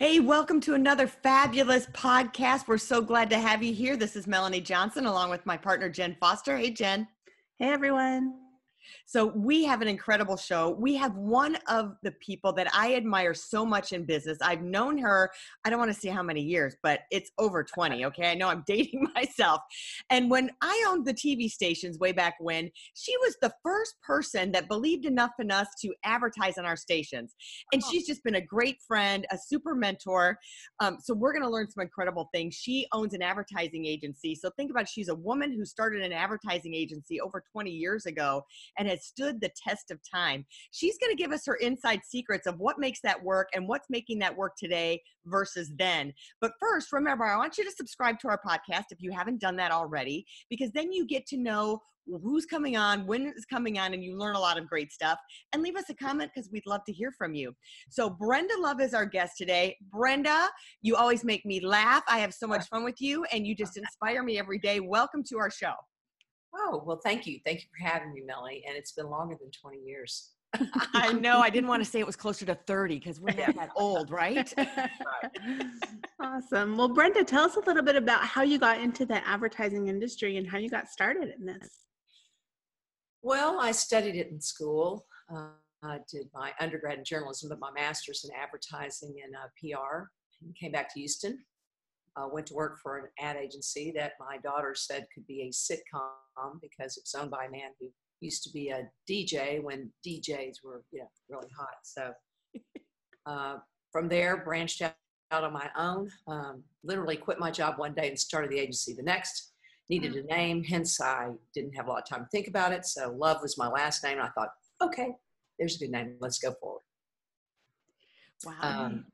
Hey, welcome to another fabulous podcast. We're so glad to have you here. This is Melanie Johnson along with my partner, Jen Foster. Hey, Jen. Hey, everyone. So, we have an incredible show. We have one of the people that I admire so much in business. I've known her, I don't want to see how many years, but it's over 20. Okay. I know I'm dating myself. And when I owned the TV stations way back when, she was the first person that believed enough in us to advertise on our stations. And she's just been a great friend, a super mentor. Um, so, we're going to learn some incredible things. She owns an advertising agency. So, think about it. she's a woman who started an advertising agency over 20 years ago and has stood the test of time. She's going to give us her inside secrets of what makes that work and what's making that work today versus then. But first, remember, I want you to subscribe to our podcast if you haven't done that already, because then you get to know who's coming on, when it's coming on, and you learn a lot of great stuff. And leave us a comment because we'd love to hear from you. So, Brenda Love is our guest today. Brenda, you always make me laugh. I have so much fun with you, and you just inspire me every day. Welcome to our show. Oh, well, thank you. Thank you for having me, Melly. And it's been longer than 20 years. I know. I didn't want to say it was closer to 30 because we're not that old, right? awesome. Well, Brenda, tell us a little bit about how you got into the advertising industry and how you got started in this. Well, I studied it in school. Uh, I did my undergrad in journalism, but my master's in advertising and uh, PR. And came back to Houston uh, went to work for an ad agency that my daughter said could be a sitcom because it's owned by a man who used to be a DJ when DJs were you know really hot. So uh, from there, branched out, out on my own. Um, literally quit my job one day and started the agency the next. Needed a name, hence I didn't have a lot of time to think about it. So Love was my last name. I thought, okay, there's a good name. Let's go forward. Wow. Um,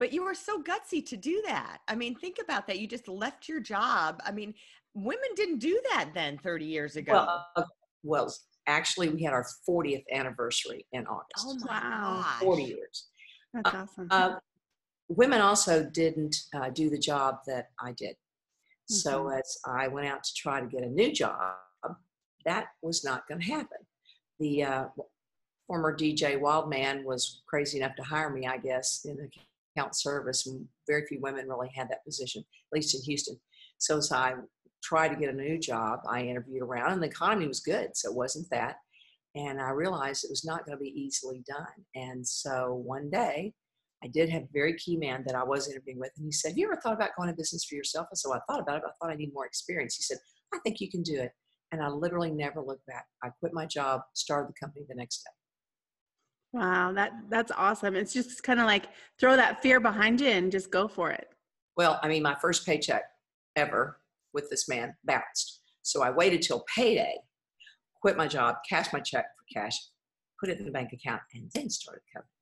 but you were so gutsy to do that. I mean, think about that. You just left your job. I mean, women didn't do that then 30 years ago. Well, uh, well actually, we had our 40th anniversary in August. Oh, wow. 40 years. That's uh, awesome. Uh, women also didn't uh, do the job that I did. Mm-hmm. So as I went out to try to get a new job, that was not going to happen. The uh, former DJ Wildman was crazy enough to hire me, I guess, in the account service, and very few women really had that position, at least in Houston. So as I tried to get a new job, I interviewed around, and the economy was good, so it wasn't that. And I realized it was not going to be easily done. And so one day, I did have a very key man that I was interviewing with, and he said, "Have you ever thought about going to business for yourself?" And so I thought about it. I thought I need more experience. He said, "I think you can do it." And I literally never looked back. I quit my job, started the company the next day. Wow, that that's awesome. It's just kind of like throw that fear behind you and just go for it. Well, I mean, my first paycheck ever with this man bounced. So I waited till payday, quit my job, cashed my check for cash, put it in the bank account, and then started company.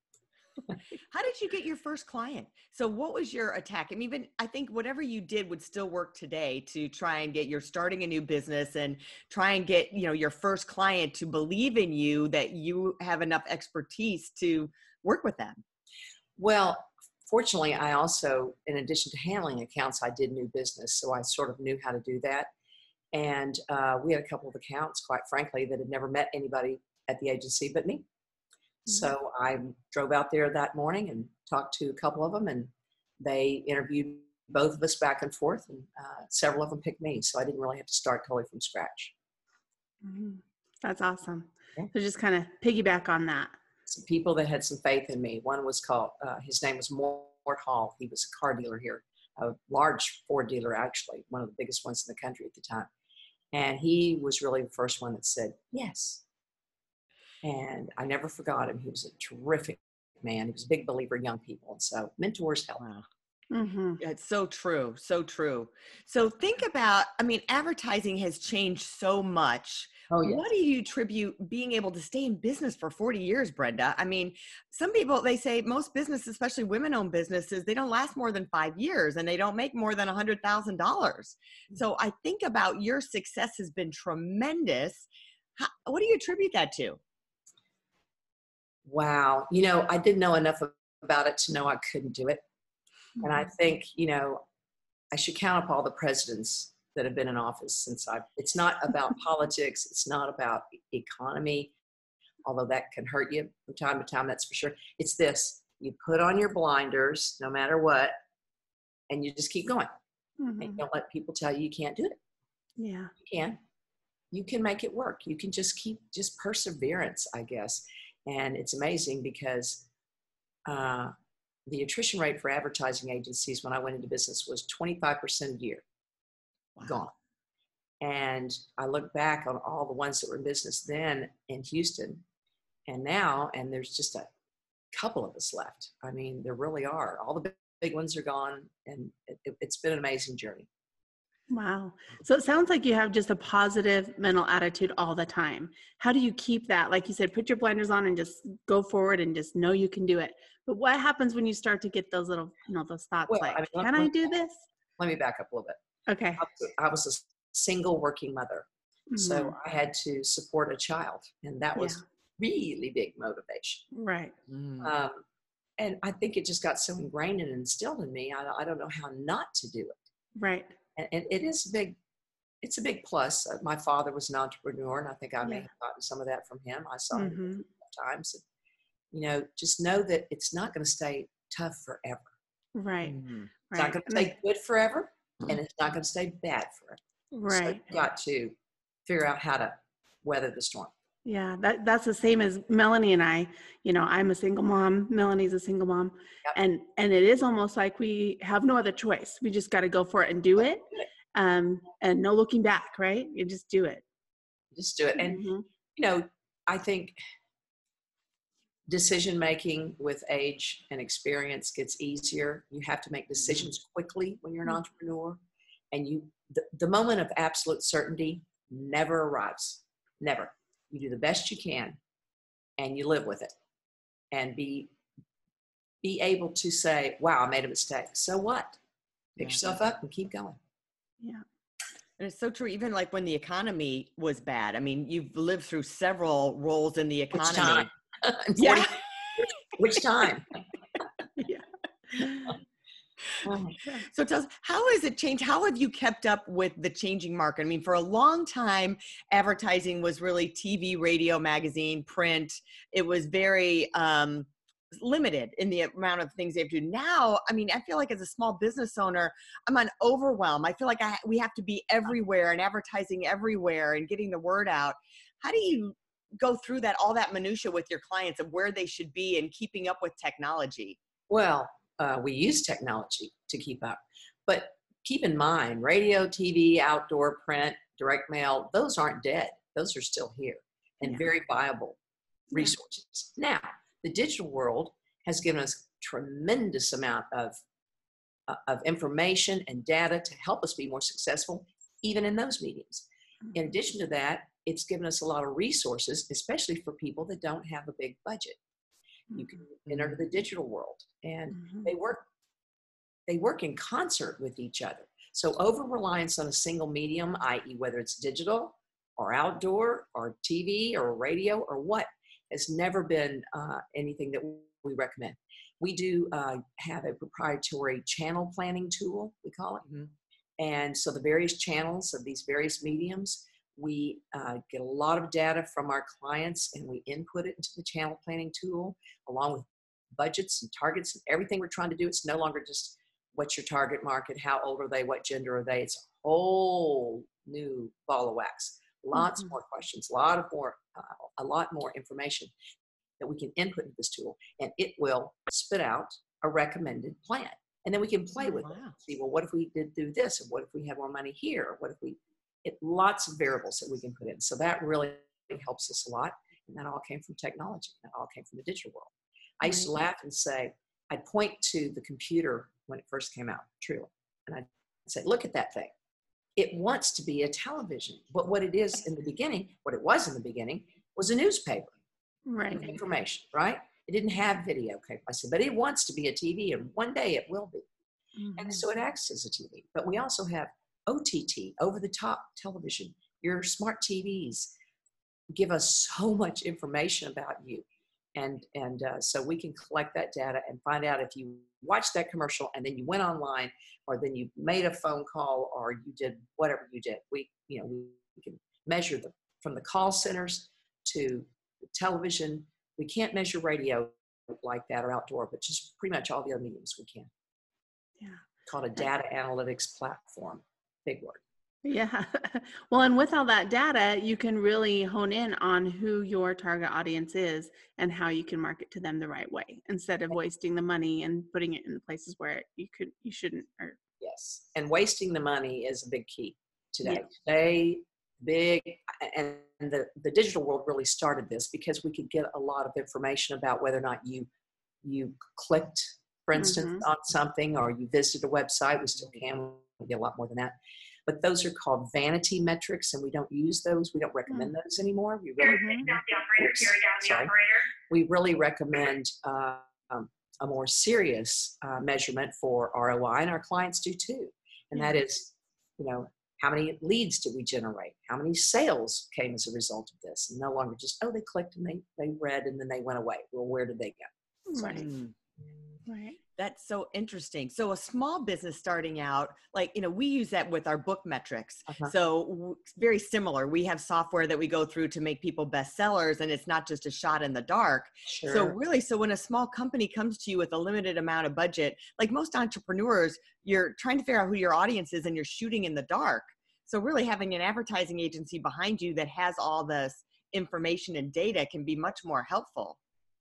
How did you get your first client? So what was your attack? I mean, even I think whatever you did would still work today to try and get you're starting a new business and try and get, you know, your first client to believe in you that you have enough expertise to work with them. Well, fortunately, I also, in addition to handling accounts, I did new business. So I sort of knew how to do that. And uh, we had a couple of accounts, quite frankly, that had never met anybody at the agency but me. Mm-hmm. So I drove out there that morning and talked to a couple of them, and they interviewed both of us back and forth, and uh, several of them picked me. So I didn't really have to start totally from scratch. Mm-hmm. That's awesome. Yeah. So just kind of piggyback on that. Some people that had some faith in me. One was called, uh, his name was Mort Hall. He was a car dealer here, a large Ford dealer, actually, one of the biggest ones in the country at the time. And he was really the first one that said, Yes, and I never forgot him. He was a terrific man. He was a big believer in young people. And so mentors help. Wow. Mm-hmm. It's so true. So true. So think about, I mean, advertising has changed so much Oh, yes. What do you attribute being able to stay in business for 40 years, Brenda? I mean, some people, they say most businesses, especially women owned businesses, they don't last more than five years and they don't make more than $100,000. Mm. So I think about your success has been tremendous. How, what do you attribute that to? Wow. You know, I didn't know enough about it to know I couldn't do it. And I think, you know, I should count up all the presidents that have been in office since I've, it's not about politics, it's not about economy, although that can hurt you from time to time, that's for sure. It's this you put on your blinders no matter what, and you just keep going. And Mhm. don't let people tell you you can't do it. Yeah. You can. You can make it work. You can just keep, just perseverance, I guess. And it's amazing because uh, the attrition rate for advertising agencies when I went into business was 25% a year gone. And I look back on all the ones that were in business then in Houston and now, and there's just a couple of us left. I mean, there really are. All the big, ones are gone, and it, it, it's been an amazing journey. Wow. So it sounds like you have just a positive mental attitude all the time. How do you keep that? Like you said, put your blinders on and just go forward and just know you can do it. But what happens when you start to get those little, you know, those thoughts Well, like, I mean, let- can I do this? Let me back up a little bit. Okay. I was, I a single working mother, so Mhm. I had to support a child, and that was really big motivation. Right. Um, and I think it just got so ingrained and instilled in me. I, I don't know how not to do it. Right. And, and it is a big it's a big plus uh, my father was an entrepreneur and i think i may Yeah. have gotten some of that from him i saw him Mhm. times and, you know just know that it's not going to stay tough forever Right. Mhm. it's Right. not going to stay good forever and it's not going to stay bad forever so Right. you've got to figure out how to weather the storm Yeah, that that's the same as Melanie and I. You know, I'm a single mom. Melanie's a single mom, Yep. and and it is almost like we have no other choice. We just got to go for it and do it, um, and no looking back. Right? You just do it. just do it and Mhm. you know i think decision making with age and experience gets easier you have to make decisions quickly when you're an Mhm. entrepreneur and you the, the moment of absolute certainty never arrives never you do the best you can and you live with it and be be able to say wow i made a mistake so what pick Yeah. yourself up and keep going Yeah. And it's so true. Even like when the economy was bad. I mean, you've lived through several roles in the which economy. time Yeah. which time Yeah. Oh. So tell us, how has it changed? How have you kept up with the changing market? I mean, for a long time, advertising was really TV, radio, magazine, print. It was very um, limited in the amount of things they have to do. Now, I mean, I feel like as a small business owner, I'm on overwhelm. I feel like I, we have to be everywhere and advertising everywhere and getting the word out. How do you go through that, all that minutia with your clients of where they should be and keeping up with technology? Well, uh, we use technology to keep up, but keep in mind radio, TV, outdoor, print, direct mail, those aren't dead. Those are still here and Yeah. very viable Yeah. resources. Now, the digital world has given us tremendous amount of uh, of information and data to help us be more successful, even in those mediums. In addition to that, it's given us a lot of resources, especially for people that don't have a big budget. You can enter the digital world, and Mhm. they work they work in concert with each other. So over reliance on a single medium i.e whether it's digital or outdoor or tv or radio or what has never been uh, anything that we recommend. We do uh, have a proprietary channel planning tool we call it. Mhm. and so the various channels of these various mediums we uh, get a lot of data from our clients and we input it into the channel planning tool along with budgets and targets and everything we're trying to do. It's no longer just what's your target market, how old are they, what gender are they. It's a whole new ball of wax. Lots Mhm. more questions, a lot of more, uh, a lot more information that we can input into this tool, and it will spit out a recommended plan. And then we can play Oh, with it. See, well, what if we did do this, and what if we have more money here? What if we? It lots of variables that we can put in. So that really helps us a lot. And that all came from technology. That all came from the digital world. I used to laugh and say, I'd point to the computer when it first came out, truly. And I'd say, look at that thing. it wants to be a television. But what it is in the beginning, what it was in the beginning, was a newspaper Right. information, right? It didn't have video. Okay, I said, but it wants to be a TV, and one day it will be. And Mhm. so it acts as a TV. But we also have OTT, over the top television. Your smart TVs give us so much information about you. And, and uh, so we can collect that data and find out if you watched that commercial and then you went online or then you made a phone call or you did whatever you did. We, you know, we, can measure the, from the call centers to the television. We can't measure radio like that or outdoor, but just pretty much all the other mediums we can. Yeah. Called a data analytics platform. Big word. Yeah. Well, and with all that data, you can really hone in on who your target audience is and how you can market to them the right way instead of wasting the money and putting it in the places where you could you shouldn't or Yes. And wasting the money is a big key today. Yeah. Today, big, and the, the digital world really started this because we could get a lot of information about whether or not you you clicked, for instance, mm-hmm. on something or you visited a website. We still mm-hmm. can. We get a lot more than that. But those are called vanity metrics, and we don't use those. We don't recommend those anymore. We really, Mhm. Down the operator, down the sorry. we really recommend uh, um, a more serious uh, measurement for ROI, and our clients do too. And that is, you know, how many leads did we generate? How many sales came as a result of this? And no longer just, oh, they clicked and they, they read and then they went away. Well, where did they go? right. Mm. Right. That's so interesting. So a small business starting out, like, you know, we use that with our book metrics. Uh-huh. So very similar. We have software that we go through to make people bestsellers and it's not just a shot in the dark. Sure. So really, so when a small company comes to you with a limited amount of budget, like most entrepreneurs, you're trying to figure out who your audience is and you're shooting in the dark. So really having an advertising agency behind you that has all this information and data can be much more helpful.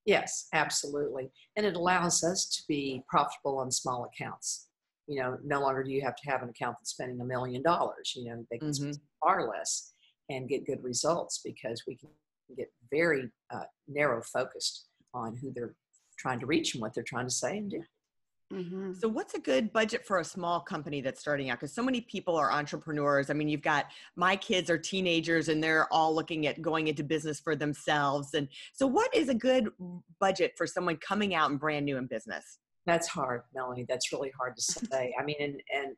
Yes, absolutely. And it allows us to be profitable on small accounts. You know, no longer do you have to have an account that's spending a million dollars. You know, they can spend far less and get good results because we can get very uh, narrow focused on who they're trying to reach and what they're trying to say and do. Hmm So, what's a good budget for a small company that's starting out? Because so many people are entrepreneurs. I mean, you've got my kids are teenagers and they're all looking at going into business for themselves. And so, what is a good budget for someone coming out and brand new in business? That's hard, Melanie. That's really hard to say. I mean, and, and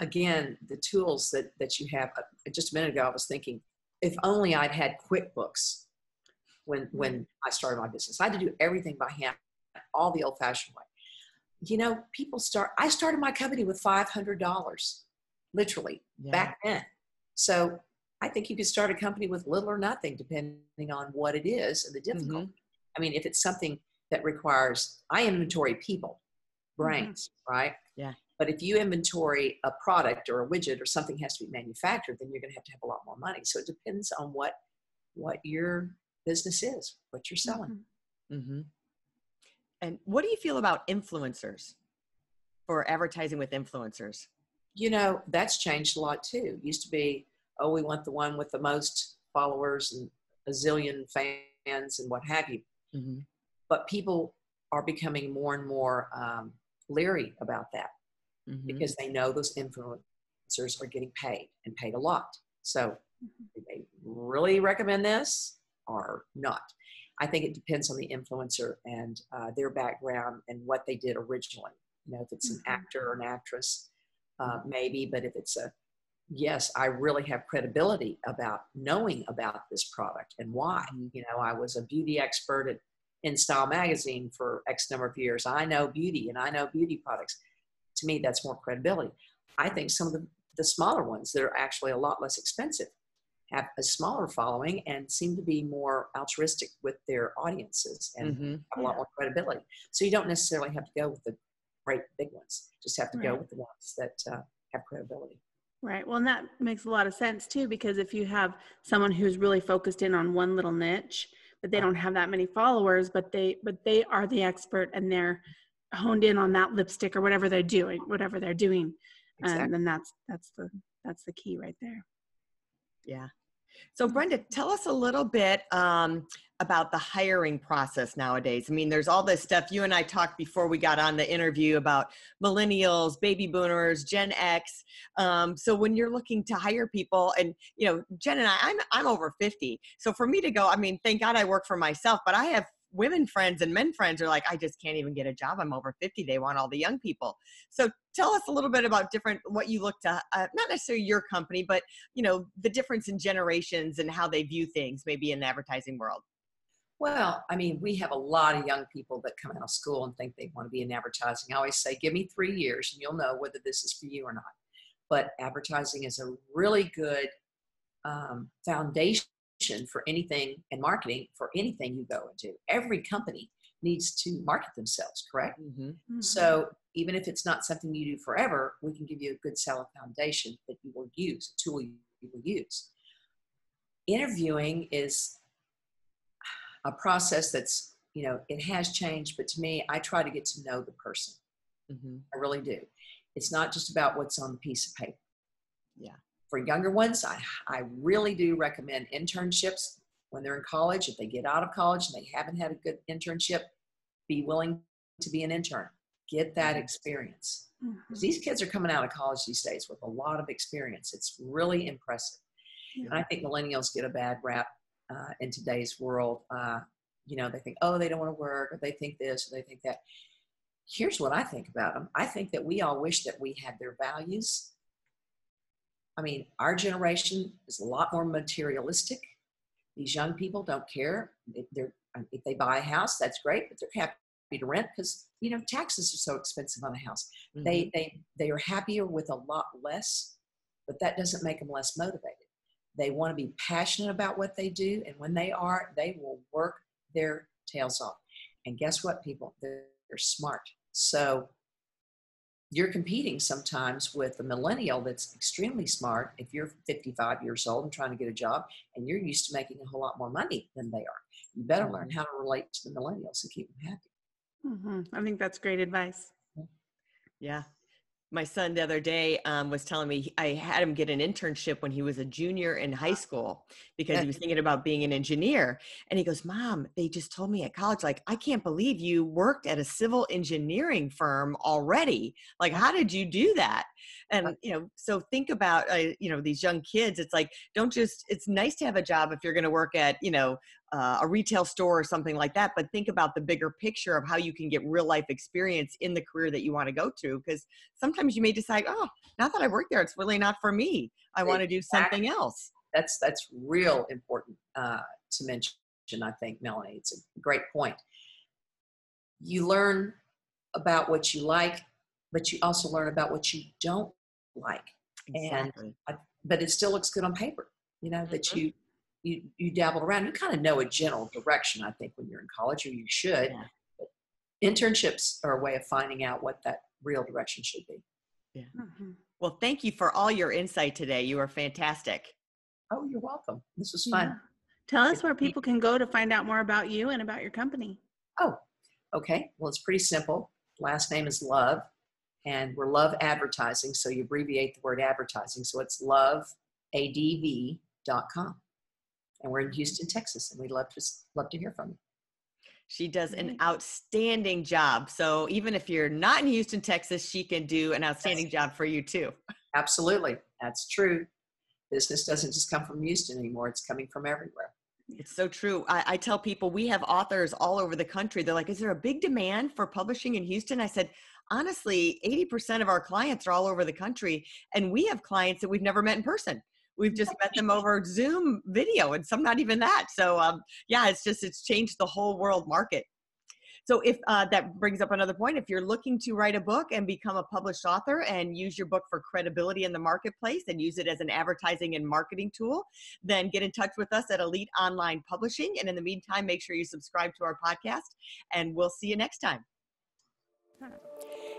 again, the tools that, that you have, uh, just a minute ago, I was thinking, if only I'd had QuickBooks when, when I started my business. I had to do everything by hand, all the old fashioned way. You know, people start, I started my company with $500, literally, back then. So I think you could start a company with little or nothing, depending on what it is and the mm-hmm. difficulty. I mean, if it's something that requires, I inventory people, mm-hmm. brains, right? Yeah. But if you inventory a product or a widget or something has to be manufactured, then you're going to have to have a lot more money. So it depends on what what your business is, what you're selling. Mm-hmm. mm-hmm. And what do you feel about influencers for advertising with influencers? You know, that's changed a lot too. It used to be, oh, we want the one with the most followers and a zillion fans and what have you. Mm-hmm. But people are becoming more and more um, leery about that. Mm-hmm. because they know those influencers are getting paid and paid a lot. So, do they really recommend this or not? I think it depends on the influencer and uh, their background and what they did originally. You know, if it's an Mhm. actor or an actress, uh, maybe, but if it's a yes, I really have credibility about knowing about this product and why. Mhm. You know, I was a beauty expert at InStyle Magazine for X number of years. I know beauty and I know beauty products. To me, that's more credibility. I think some of the, the smaller ones that are actually a lot less expensive have a smaller following and seem to be more altruistic with their audiences and Mm-hmm. have a lot more credibility. So you don't necessarily have to go with the great big ones. Just have to go with the ones that uh, have credibility. Right. Well, and that makes a lot of sense too, because if you have someone who's really focused in on one little niche, but they don't have that many followers, but they but they are the expert and they're honed in on that lipstick or whatever they're doing, whatever they're doing, Exactly. and then that's that's the that's the key right there. Yeah. So, Brenda, tell us a little bit um, about the hiring process nowadays. I mean, there's all this stuff. You and I talked before we got on the interview about millennials, baby boomers, Gen X. Um, so, when you're looking to hire people, and you know, Jen and I, I'm I'm over 50. So for me to go, I mean, thank God I work for myself, but I have women friends and men friends are like, I just can't even get a job. I'm over 50. They want all the young people. So tell us a little bit about different, what you look to, uh, not necessarily your company, but you know, the difference in generations and how they view things maybe in the advertising world. Well, I mean, we have a lot of young people that come out of school and think they want to be in advertising. I always say, give me three years and you'll know whether this is for you or not. But advertising is a really good um, foundation for anything and marketing for anything you go into. Every company needs to market themselves, correct? Mm-hmm. Mm-hmm. So even if it's not something you do forever, we can give you a good solid foundation that you will use, a tool you will use. Interviewing is a process that's, you know, it has changed, but to me, I try to get to know the person. Mm-hmm. I really do. It's not just about what's on the piece of paper. Yeah for younger ones, I, I really do recommend internships when they're in college. If they get out of college and they haven't had a good internship, be willing to be an intern. Get that experience. Mm-hmm. These kids are coming out of college these days with a lot of experience. It's really impressive. Yeah. And I think millennials get a bad rap uh, in today's world. Uh, you know, they think, oh, they don't want to work, or they think this, or they think that. Here's what I think about them I think that we all wish that we had their values I mean, our generation is a lot more materialistic. These young people don't care. If, they're, if they buy a house, that's great, but they're happy to rent because you know taxes are so expensive on a house. Mm-hmm. They they they are happier with a lot less, but that doesn't make them less motivated. They want to be passionate about what they do, and when they are, they will work their tails off. And guess what, people? They're, they're smart. So you're competing sometimes with a millennial that's extremely smart if you're 55 years old and trying to get a job and you're used to making a whole lot more money than they are. You better mm-hmm. learn how to relate to the millennials and keep them happy. Mm-hmm. i think that's great advice. Yeah my son the other day um, was telling me I had him get an internship when he was a junior in high school because he was thinking about being an engineer. And he goes, Mom, they just told me at college, like, I can't believe you worked at a civil engineering firm already. Like, how did you do that? And, you know, so think about, uh, you know, these young kids. It's like, don't just, it's nice to have a job if you're going to work at, you know, uh, a retail store or something like that but think about the bigger picture of how you can get real life experience in the career that you want to go to because sometimes you may decide oh now that i work there it's really not for me. I want to do something else. That's that's real important uh, to mention i think melanie. It's a great point. You learn about what you like but you also learn about what you don't like exactly. and but it still looks good on paper you know mm-hmm. that you you you dabbled around. You kind of know a general direction, I think, when you're in college, or you should. Yeah. But internships are a way of finding out what that real direction should be. Yeah. Mm-hmm. Well, thank you for all your insight today. You are fantastic. Oh, you're welcome. This was fun. Yeah. Tell us where people can go to find out more about you and about your company. Oh, okay. Well, it's pretty simple. Last name is Love, and we're Love Advertising. So you abbreviate the word advertising. So it's loveadv.com and we're in mm-hmm. Houston, Texas, and we'd love to love to hear from you. She does an outstanding job. So even if you're not in Houston, Texas, she can do an outstanding job for you too. Absolutely, that's true. Business doesn't just come from Houston anymore; it's coming from everywhere. It's so true. I, I, tell people we have authors all over the country. They're like, "Is there a big demand for publishing in Houston?" I said, "Honestly, eighty percent of our clients are all over the country, and we have clients that we've never met in person." we've just met them over zoom video and some not even that so um, yeah it's just it's changed the whole world market. So if uh, that brings up another point if you're looking to write a book and become a published author and use your book for credibility in the marketplace and use it as an advertising and marketing tool then get in touch with us at elite online publishing and in the meantime make sure you subscribe to our podcast and we'll see you next time